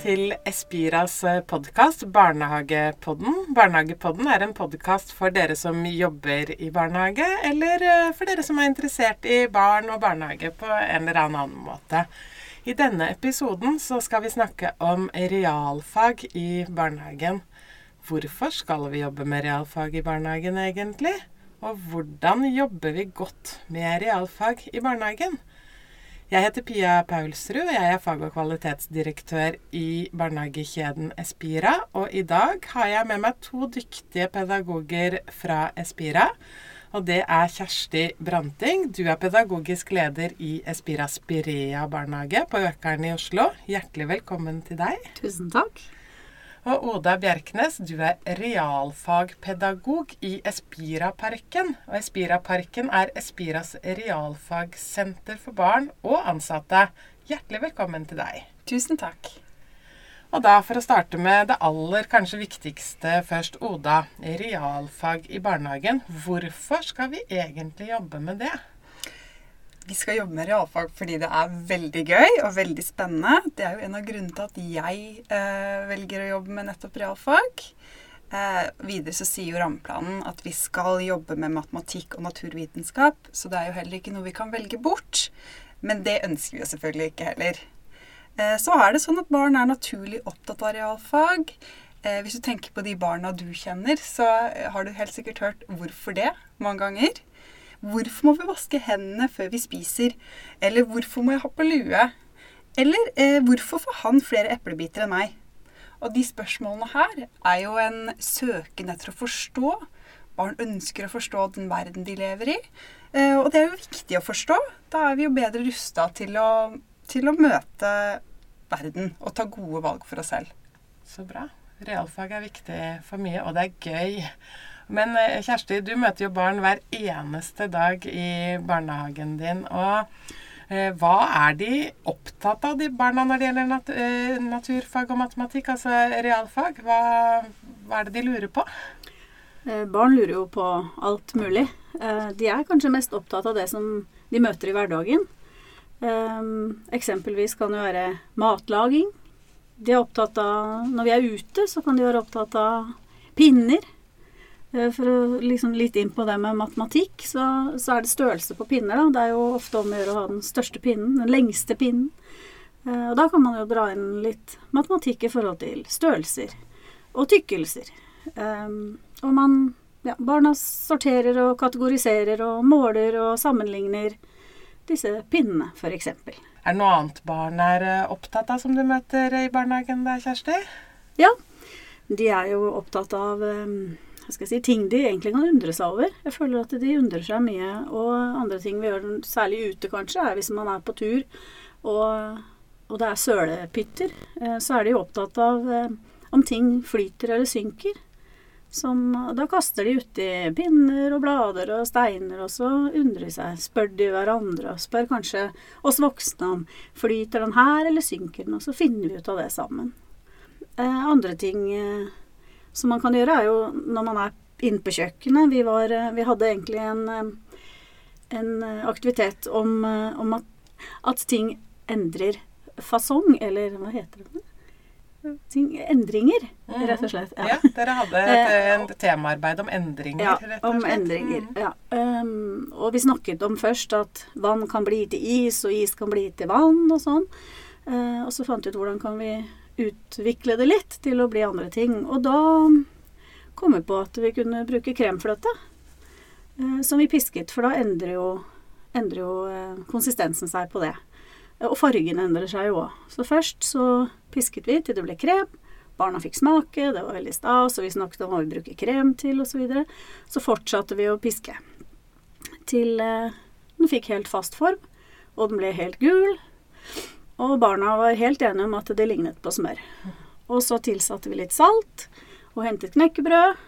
til Espiras podkast, Barnehagepodden. Barnehagepodden er en podkast for dere som jobber i barnehage, eller eh, for dere som er interessert i barn og barnehage på en eller annen måte. I denne episoden så skal vi snakke om realfag i barnehagen. Hvorfor skal vi jobbe med realfag i barnehagen egentlig? Og hvordan jobber vi godt med realfag i barnehagen? Jeg heter Pia Paulsrud, og jeg er fag- og kvalitetsdirektør i barnehagekjeden Espira. Og i dag har jeg med meg to dyktige pedagoger fra Espira. Og det er Kjersti Branting. Du er pedagogisk leder i Espira Spirea barnehage på Økeren i Oslo. Hjertelig velkommen til deg. Tusen takk. Og Oda Bjerknes, du er realfagpedagog i Espiraparken. Og Espiraparken er Espiras realfagsenter for barn og ansatte. Hjertelig velkommen til deg. Tusen takk. Og da for å starte med det aller kanskje viktigste først, Oda. Realfag i barnehagen. Hvorfor skal vi egentlig jobbe med det? Vi skal jobbe med realfag fordi det er veldig gøy og veldig spennende. Det er jo en av grunnene til at jeg eh, velger å jobbe med nettopp realfag. Eh, videre så sier jo rammeplanen at vi skal jobbe med matematikk og naturvitenskap, så det er jo heller ikke noe vi kan velge bort. Men det ønsker vi jo selvfølgelig ikke heller. Eh, så er det sånn at barn er naturlig opptatt av realfag. Eh, hvis du tenker på de barna du kjenner, så har du helt sikkert hørt hvorfor det mange ganger. Hvorfor må vi vaske hendene før vi spiser? Eller hvorfor må jeg ha på lue? Eller eh, hvorfor får han flere eplebiter enn meg? Og de spørsmålene her er jo en søken etter å forstå. Barn ønsker å forstå den verden de lever i. Eh, og det er jo viktig å forstå. Da er vi jo bedre rusta til, til, å møte verden og ta gode valg for oss selv. Så bra. Realfag er viktig for mye, og det er gøy. Men eh, Kjersti, du møter jo barn hver eneste dag i barnehagen din. Og eh, hva er de opptatt av, de barna, når det gjelder nat eh, naturfag og matematikk? Altså realfag. Hva, hva, er det de lurer på? Eh, barn lurer jo på alt mulig. De er kanskje mest opptatt av det som de møter i hverdagen. Eksempelvis kan det være matlaging. De er opptatt av Når vi er ute, så kan de være opptatt av pinner. Eh, for å liksom litt inn på det med matematikk, så, så, er det størrelse på pinner. Da. Det er jo ofte om å gjøre å ha den største pinnen, den lengste pinnen. Eh, og da kan man jo dra inn litt matematikk i forhold til størrelser og tykkelser. Um, og man ja, Barna sorterer og kategoriserer og måler og sammenligner disse pinnene, f.eks. Er det noe annet barn er opptatt av som du møter i barnehagen der, Kjersti? Ja, de er jo opptatt av um, si, ting de egentlig kan undre seg over. Jeg føler at de undrer seg mye. Og andre ting vi gjør, særlig ute kanskje, er hvis man er på tur og, og det er sølepytter, eh, så er de opptatt av eh, om ting flyter eller synker. Som, da kaster de uti pinner og blader og steiner, og så undrer de seg. Spør de hverandre, og spør kanskje oss voksne om flyter den her eller synker den, og så finner vi ut av det sammen. Eh, andre ting som man kan gjøre, er jo når man er inne på kjøkkenet. Vi, var, eh, vi hadde egentlig en, eh, en eh, aktivitet om, om at, at, ting endrer fasong, eller hva heter det? Ting, endringer, rett og slett. Ja, ja Dere hadde et, et temaarbeid om endringer, ja, rett og slett. Om endringer, mm. ja. Um, og vi snakket om først at vann kan bli til is, og is kan bli til vann, og sånn. Uh, og så fant vi ut hvordan kan vi utvikle det litt til å bli andre ting. Og da kom vi på at vi kunne bruke kremfløte eh, som vi pisket, for da endrer jo, endrer jo eh, konsistensen seg på det. Og fargen endrer seg jo òg. Så først så pisket vi til det ble krem. Barna fikk smake, det var veldig stas, og vi snakket om hva vi bruker krem til osv. Så, videre. så fortsatte vi å piske til eh, den fikk helt fast form, og den ble helt gul. Og barna var helt enige om at det lignet på smør. Og så tilsatte vi litt salt og hentet knekkebrød.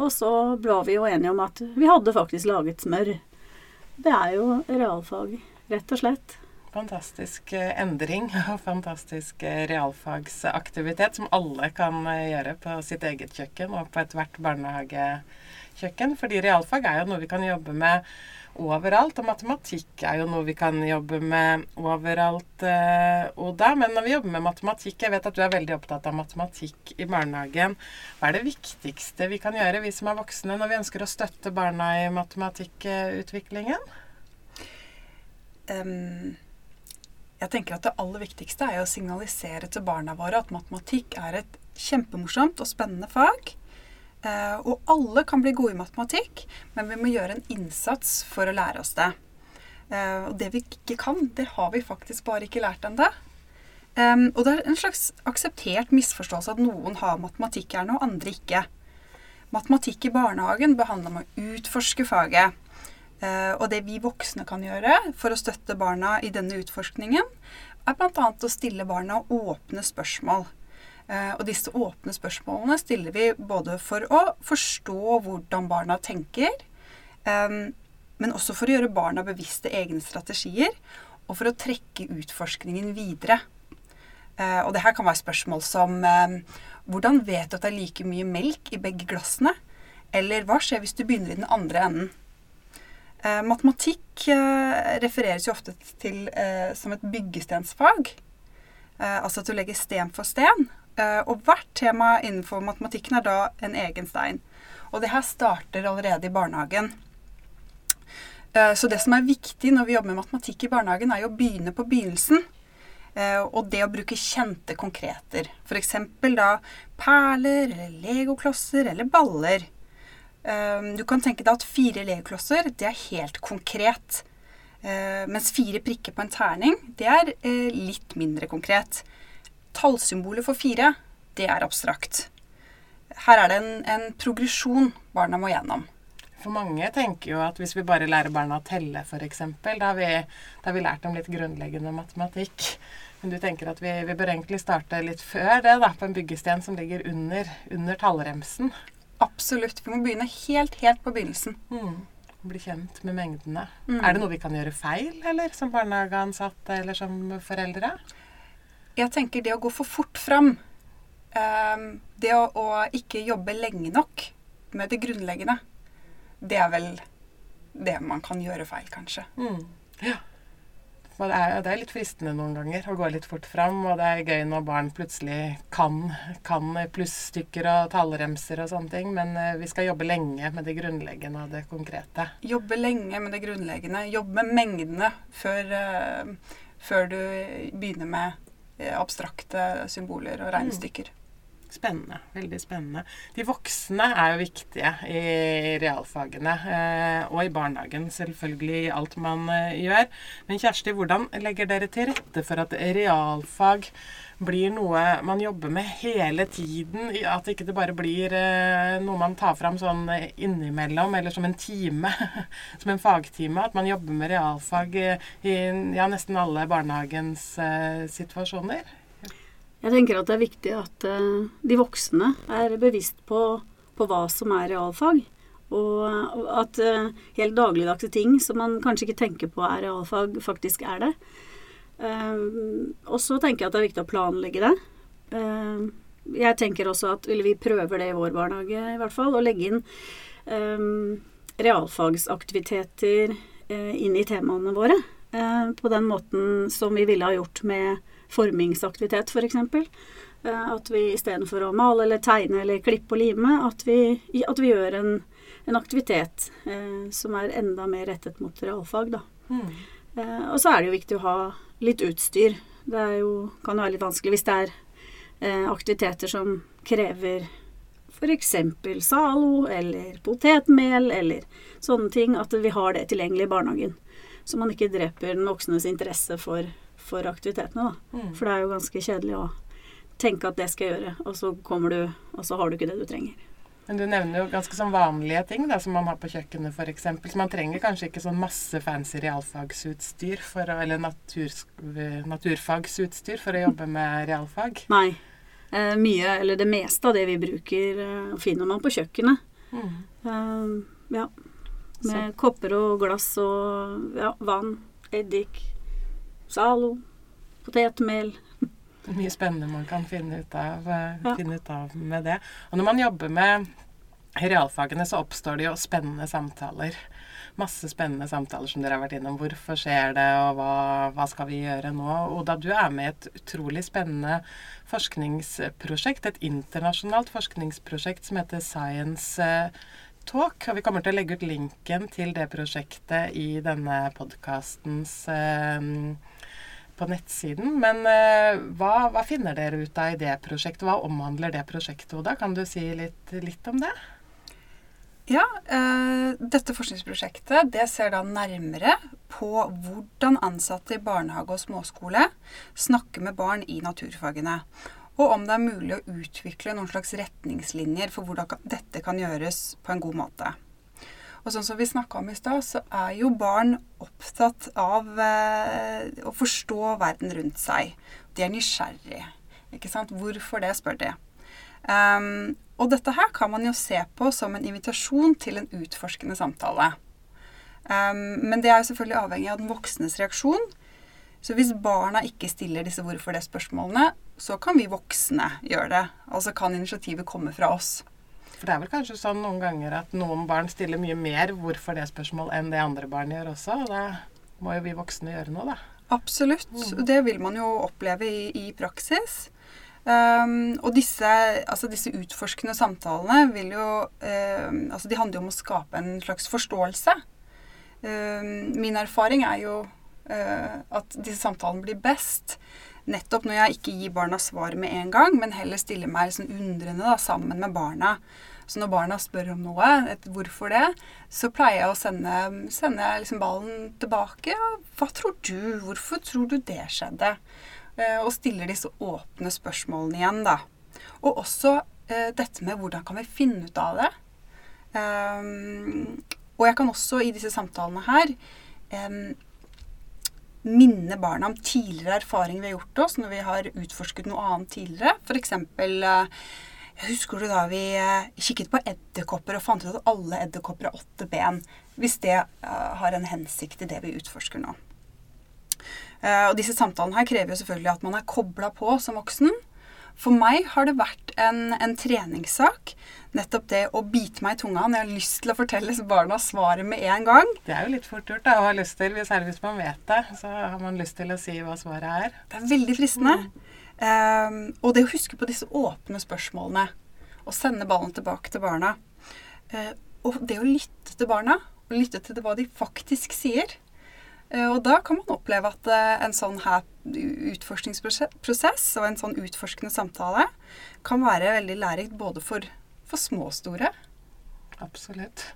Og så ble vi jo enige om at vi hadde faktisk laget smør. Det er jo realfag, rett og slett. Fantastisk eh, endring og fantastisk eh, realfagsaktivitet som alle kan eh, gjøre på sitt eget kjøkken og på ethvert barnehagekjøkken. Fordi realfag er jo noe vi kan jobbe med overalt. Og matematikk er jo noe vi kan jobbe med overalt, Oda. Men når vi jobber med matematikk Jeg vet at du er veldig opptatt av matematikk i barnehagen. Hva er det viktigste vi kan gjøre, vi som er voksne, når vi ønsker å støtte barna i matematikkutviklingen? Um, jeg tenker at Det aller viktigste er å signalisere til barna våre at matematikk er et kjempemorsomt og spennende fag. Uh, og alle kan bli gode i matematikk, men vi må gjøre en innsats for å lære oss det. Uh, og det vi ikke kan, det har vi faktisk bare ikke lært ennå. Og det er en slags akseptert misforståelse at noen har matematikk her nå, andre ikke. Matematikk i barnehagen behandler om å utforske faget. Uh, og det vi voksne kan gjøre for å støtte barna i denne utforskningen, er bl.a. å stille barna åpne spørsmål. Uh, og disse åpne spørsmålene stiller vi både for å forstå hvordan barna tenker, um, men også for å gjøre barna bevisste egne strategier, og for å trekke utforskningen videre. Og det her kan være spørsmål som hvordan vet du at det er like mye melk i begge glassene? Eller hva skjer hvis du begynner i den andre enden? Eh, matematikk eh, refereres jo ofte til eh, som et byggestensfag. altså at du legger sten for sten. og hvert tema innenfor matematikken er da en egen stein. Og det her starter allerede i barnehagen. så det som er viktig når vi jobber med matematikk i barnehagen, er jo å begynne på begynnelsen. og det å bruke kjente konkreter. F.eks. da perler eller legoklosser eller baller. Ehm, du kan tenke deg at fire legoklosser, det er helt konkret. Ehm, mens fire prikker på en terning, det er eh, litt mindre konkret. Tallsymbolet for fire, det er abstrakt. Her er det en, en progresjon barna må gjennom. For mange tenker jo at hvis vi bare lærer barna å telle, f.eks., da, da har vi lært dem litt grunnleggende matematikk. Men du tenker at vi, vi bør egentlig starte litt før det, da, på en byggesten som ligger under, under tallremsen. Absolutt. Vi må begynne helt, helt på begynnelsen. Mm. Bli kjent med mengdene. Mm. Er det noe vi kan gjøre feil, eller som barnehageansatte eller som foreldre? Jeg tenker det å gå for fort fram. Um, det å, å, ikke jobbe lenge nok med det grunnleggende. Det er vel det man kan gjøre feil, kanskje. Mm. Ja. Det er, det er, litt fristende noen ganger å gå litt fort fram, og det er gøy når barn plutselig kan, kan plusstykker og tallremser og sånne ting, men eh, vi skal jobbe lenge med det grunnleggende og det konkrete. Jobbe lenge med det grunnleggende. Jobbe med mengdene før, uh, før du begynner med uh, abstrakte symboler og regnestykker. Mm. Spennende. Veldig spennende. De voksne er jo viktige i realfagene. Eh, og i barnehagen, selvfølgelig, i alt man eh, gjør. Men Kjersti, hvordan legger dere til rette for at realfag blir noe man jobber med hele tiden? At ikke det bare blir eh, noe man tar fram sånn innimellom, eller som en time. som en fagtime. At man jobber med realfag i ja, nesten alle barnehagens eh, situasjoner. Jeg tenker at det er viktig at uh, de voksne er bevisst på, på, hva som er realfag. Og at uh, helt dagligdagse ting som man kanskje ikke tenker på er realfag, faktisk er det. Uh, og så tenker jeg at det er viktig å planlegge det. jeg tenker også at eller vi prøver det i vår barnehage i hvert fall, å legge inn realfagsaktiviteter inn i temaene våre. På den måten som vi ville ha gjort med formingsaktivitet, f.eks. For eksempel. at vi istedenfor å male eller tegne eller klippe og lime, at vi, at vi gjør en, en aktivitet eh, som er enda mer rettet mot realfag, da. Mm. Eh, og så er det jo viktig å ha litt utstyr. Det jo, kan jo være litt vanskelig hvis det er aktiviteter som krever f.eks. Zalo eller potetmel eller sånne ting. At vi har det tilgjengelig i barnehagen. Så man ikke dreper den voksnes interesse for for aktivitetene, da. Mm. For det er jo ganske kjedelig å tenke at det skal jeg gjøre, og så kommer du, og så har du ikke det du trenger. Men du nevner jo ganske sånn vanlige ting da, som man har på kjøkkenet f.eks. Så man trenger kanskje ikke sånn masse fancy realfagsutstyr for å, eller natur, naturfagsutstyr for å jobbe med realfag? Nei. Eh, mye, eller det meste av det vi bruker, eh, finner man på kjøkkenet. Mm. Eh, ja. Med Så. kopper og glass og ja, vann, eddik, Zalo, potetmel. Mye spennende man kan finne ut, av, eh, ja. finne ut av med det. Og når man jobber med realfagene så oppstår det jo spennende samtaler. Masse spennende samtaler som dere har vært innom. Hvorfor skjer det, og hva, hva skal vi gjøre nå? Oda, du er med i et utrolig spennende forskningsprosjekt. Et internasjonalt forskningsprosjekt som heter Science eh, Talk. Og vi kommer til å legge ut linken til det prosjektet i denne podkastens eh, på nettsiden. Men uh, hva, hva, finner dere ut av i det prosjektet? Hva omhandler det prosjektet, Oda? Kan du si litt, litt om det? Ja, eh, dette forskningsprosjektet det ser da nærmere på hvordan ansatte i barnehage og småskole snakker med barn i naturfagene. Og om det er mulig å utvikle noen slags retningslinjer for hvordan dette kan gjøres på en god måte. Og sånn som vi snakka om i stad, så er jo barn opptatt av eh, å forstå verden rundt seg. De er nysgjerrige. Ikke sant? Hvorfor det, spør de. Um, og dette her kan man jo se på som en invitasjon til en utforskende samtale. Um, men det er jo selvfølgelig avhengig av den voksnes reaksjon. Så hvis barna ikke stiller disse hvorfor det-spørsmålene, så kan vi voksne gjøre det. Altså kan initiativet komme fra oss. For det er vel kanskje sånn noen ganger at noen barn stiller mye mer hvorfor det spørsmål enn det andre barn gjør også. Og da må jo vi voksne gjøre noe, da. Absolutt. Mm. Det vil man jo oppleve i, i praksis. Um, og disse, altså disse, utforskende samtalene vil jo um, altså De handler jo om å skape en slags forståelse. Um, min erfaring er jo uh, at disse samtalene blir best nettopp når jeg ikke gir barna svar med en gang, men heller stiller meg sånn undrende da, sammen med barna. Så når barna spør om noe, et hvorfor det, så pleier jeg å sende, sende liksom ballen tilbake. Hva tror du? Hvorfor tror du det skjedde? Eh, og stiller disse åpne spørsmålene igjen, da. Og også eh, dette med hvordan kan vi finne ut av det? Um, og jeg kan også i disse samtalene her um, minne barna om tidligere erfaring vi har gjort oss når vi har utforsket noe annet tidligere. F.eks. Eh, husker du da vi eh, kikket på edderkopper og fant ut at alle edderkopper har åtte ben? Hvis det uh, har en hensikt i det vi utforsker nå. Og disse samtalene her krever jo selvfølgelig at man er kobla på som voksen. For meg har det vært en, en, treningssak. Nettopp det å bite meg i tunga når jeg har lyst til å fortelle barna svaret med en gang. Det er jo litt fort gjort da, å ha lyst til, særlig hvis man vet det. Så har man lyst til å si hva svaret er. Det er veldig fristende. Mm. Um, og det å huske på disse åpne spørsmålene. Og sende ballen tilbake til barna. Uh, og det å lytte til barna, og lytte til hva de faktisk sier. Uh, og da kan man oppleve at uh, en sånn her utforskningsprosess og en sånn utforskende samtale kan være veldig lærerikt både for, for små og store. Absolutt.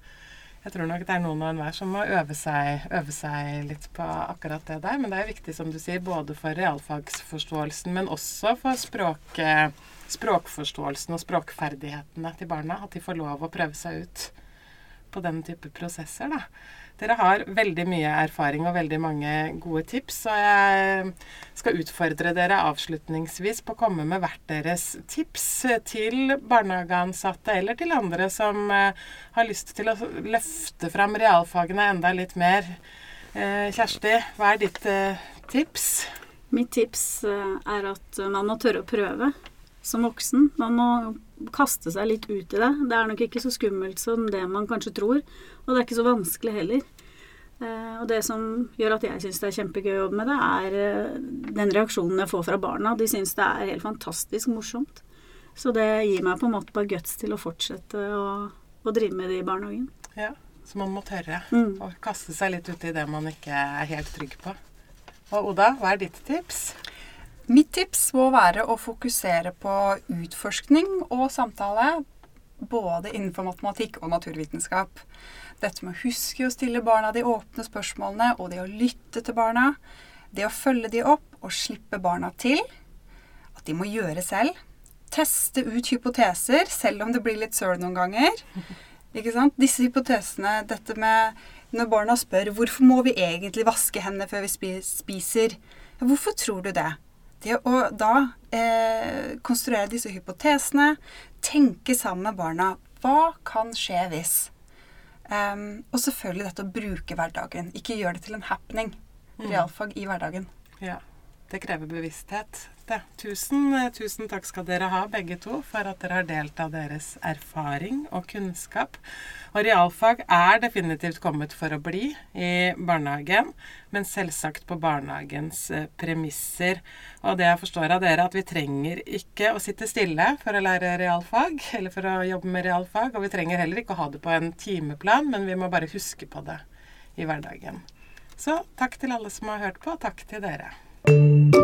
Jeg tror nok det er noen og enhver som må øve seg, øve seg, litt på akkurat det der. Men det er viktig, som du sier, både for realfagsforståelsen, men også for språk, språkforståelsen og språkferdighetene til barna. At de får lov å prøve seg ut på den type prosesser, da. Dere har veldig mye erfaring og veldig mange gode tips, og jeg skal utfordre dere avslutningsvis på å komme med hvert deres tips til barnehageansatte eller til andre som eh, har lyst til å løfte fram realfagene enda litt mer. Eh, Kjersti, hva er ditt eh, tips? Mitt tips er at man må tørre å prøve som voksen. Man må kaste seg litt ut i det. Det er nok ikke så skummelt som det man kanskje tror. Og det er ikke så vanskelig heller. Eh, og det som gjør at jeg syns det er kjempegøy å jobbe med det, er eh, den reaksjonen jeg får fra barna. De syns det er helt fantastisk morsomt. Så det gir meg på en måte bare guts til å fortsette å, å drive med det i barnehagen. Ja, så man må tørre mm. å kaste seg litt ut i det man ikke er helt trygg på. Og Oda, hva er ditt tips? Mitt tips må være å fokusere på utforskning og samtale både innenfor matematikk og naturvitenskap. Dette med å huske å stille barna de åpne spørsmålene, og det å lytte til barna. Det å følge de opp og slippe barna til. At de må gjøre selv. Teste ut hypoteser, selv om det blir litt søl noen ganger. Ikke sant? Disse hypotesene, dette med når barna spør hvorfor må vi egentlig vaske hendene før vi spiser, hvorfor tror du det? Det å da eh, konstruere disse hypotesene, tenke sammen med barna Hva kan skje hvis? Um, og selvfølgelig dette å bruke hverdagen. Ikke gjøre det til en happening. Mm. Realfag i hverdagen. Ja. Det krever bevissthet. Det. Tusen, eh, tusen takk skal dere ha, begge to, for at dere har delt av deres erfaring og kunnskap. Og realfag er definitivt kommet for å bli i barnehagen, men selvsagt på barnehagens eh, premisser. Og det jeg forstår av dere, at vi trenger ikke å sitte stille for å lære realfag, eller for å jobbe med realfag, og vi trenger heller ikke å ha det på en timeplan, men vi må bare huske på det i hverdagen. Så takk til alle som har hørt på, og takk til dere. Thank you.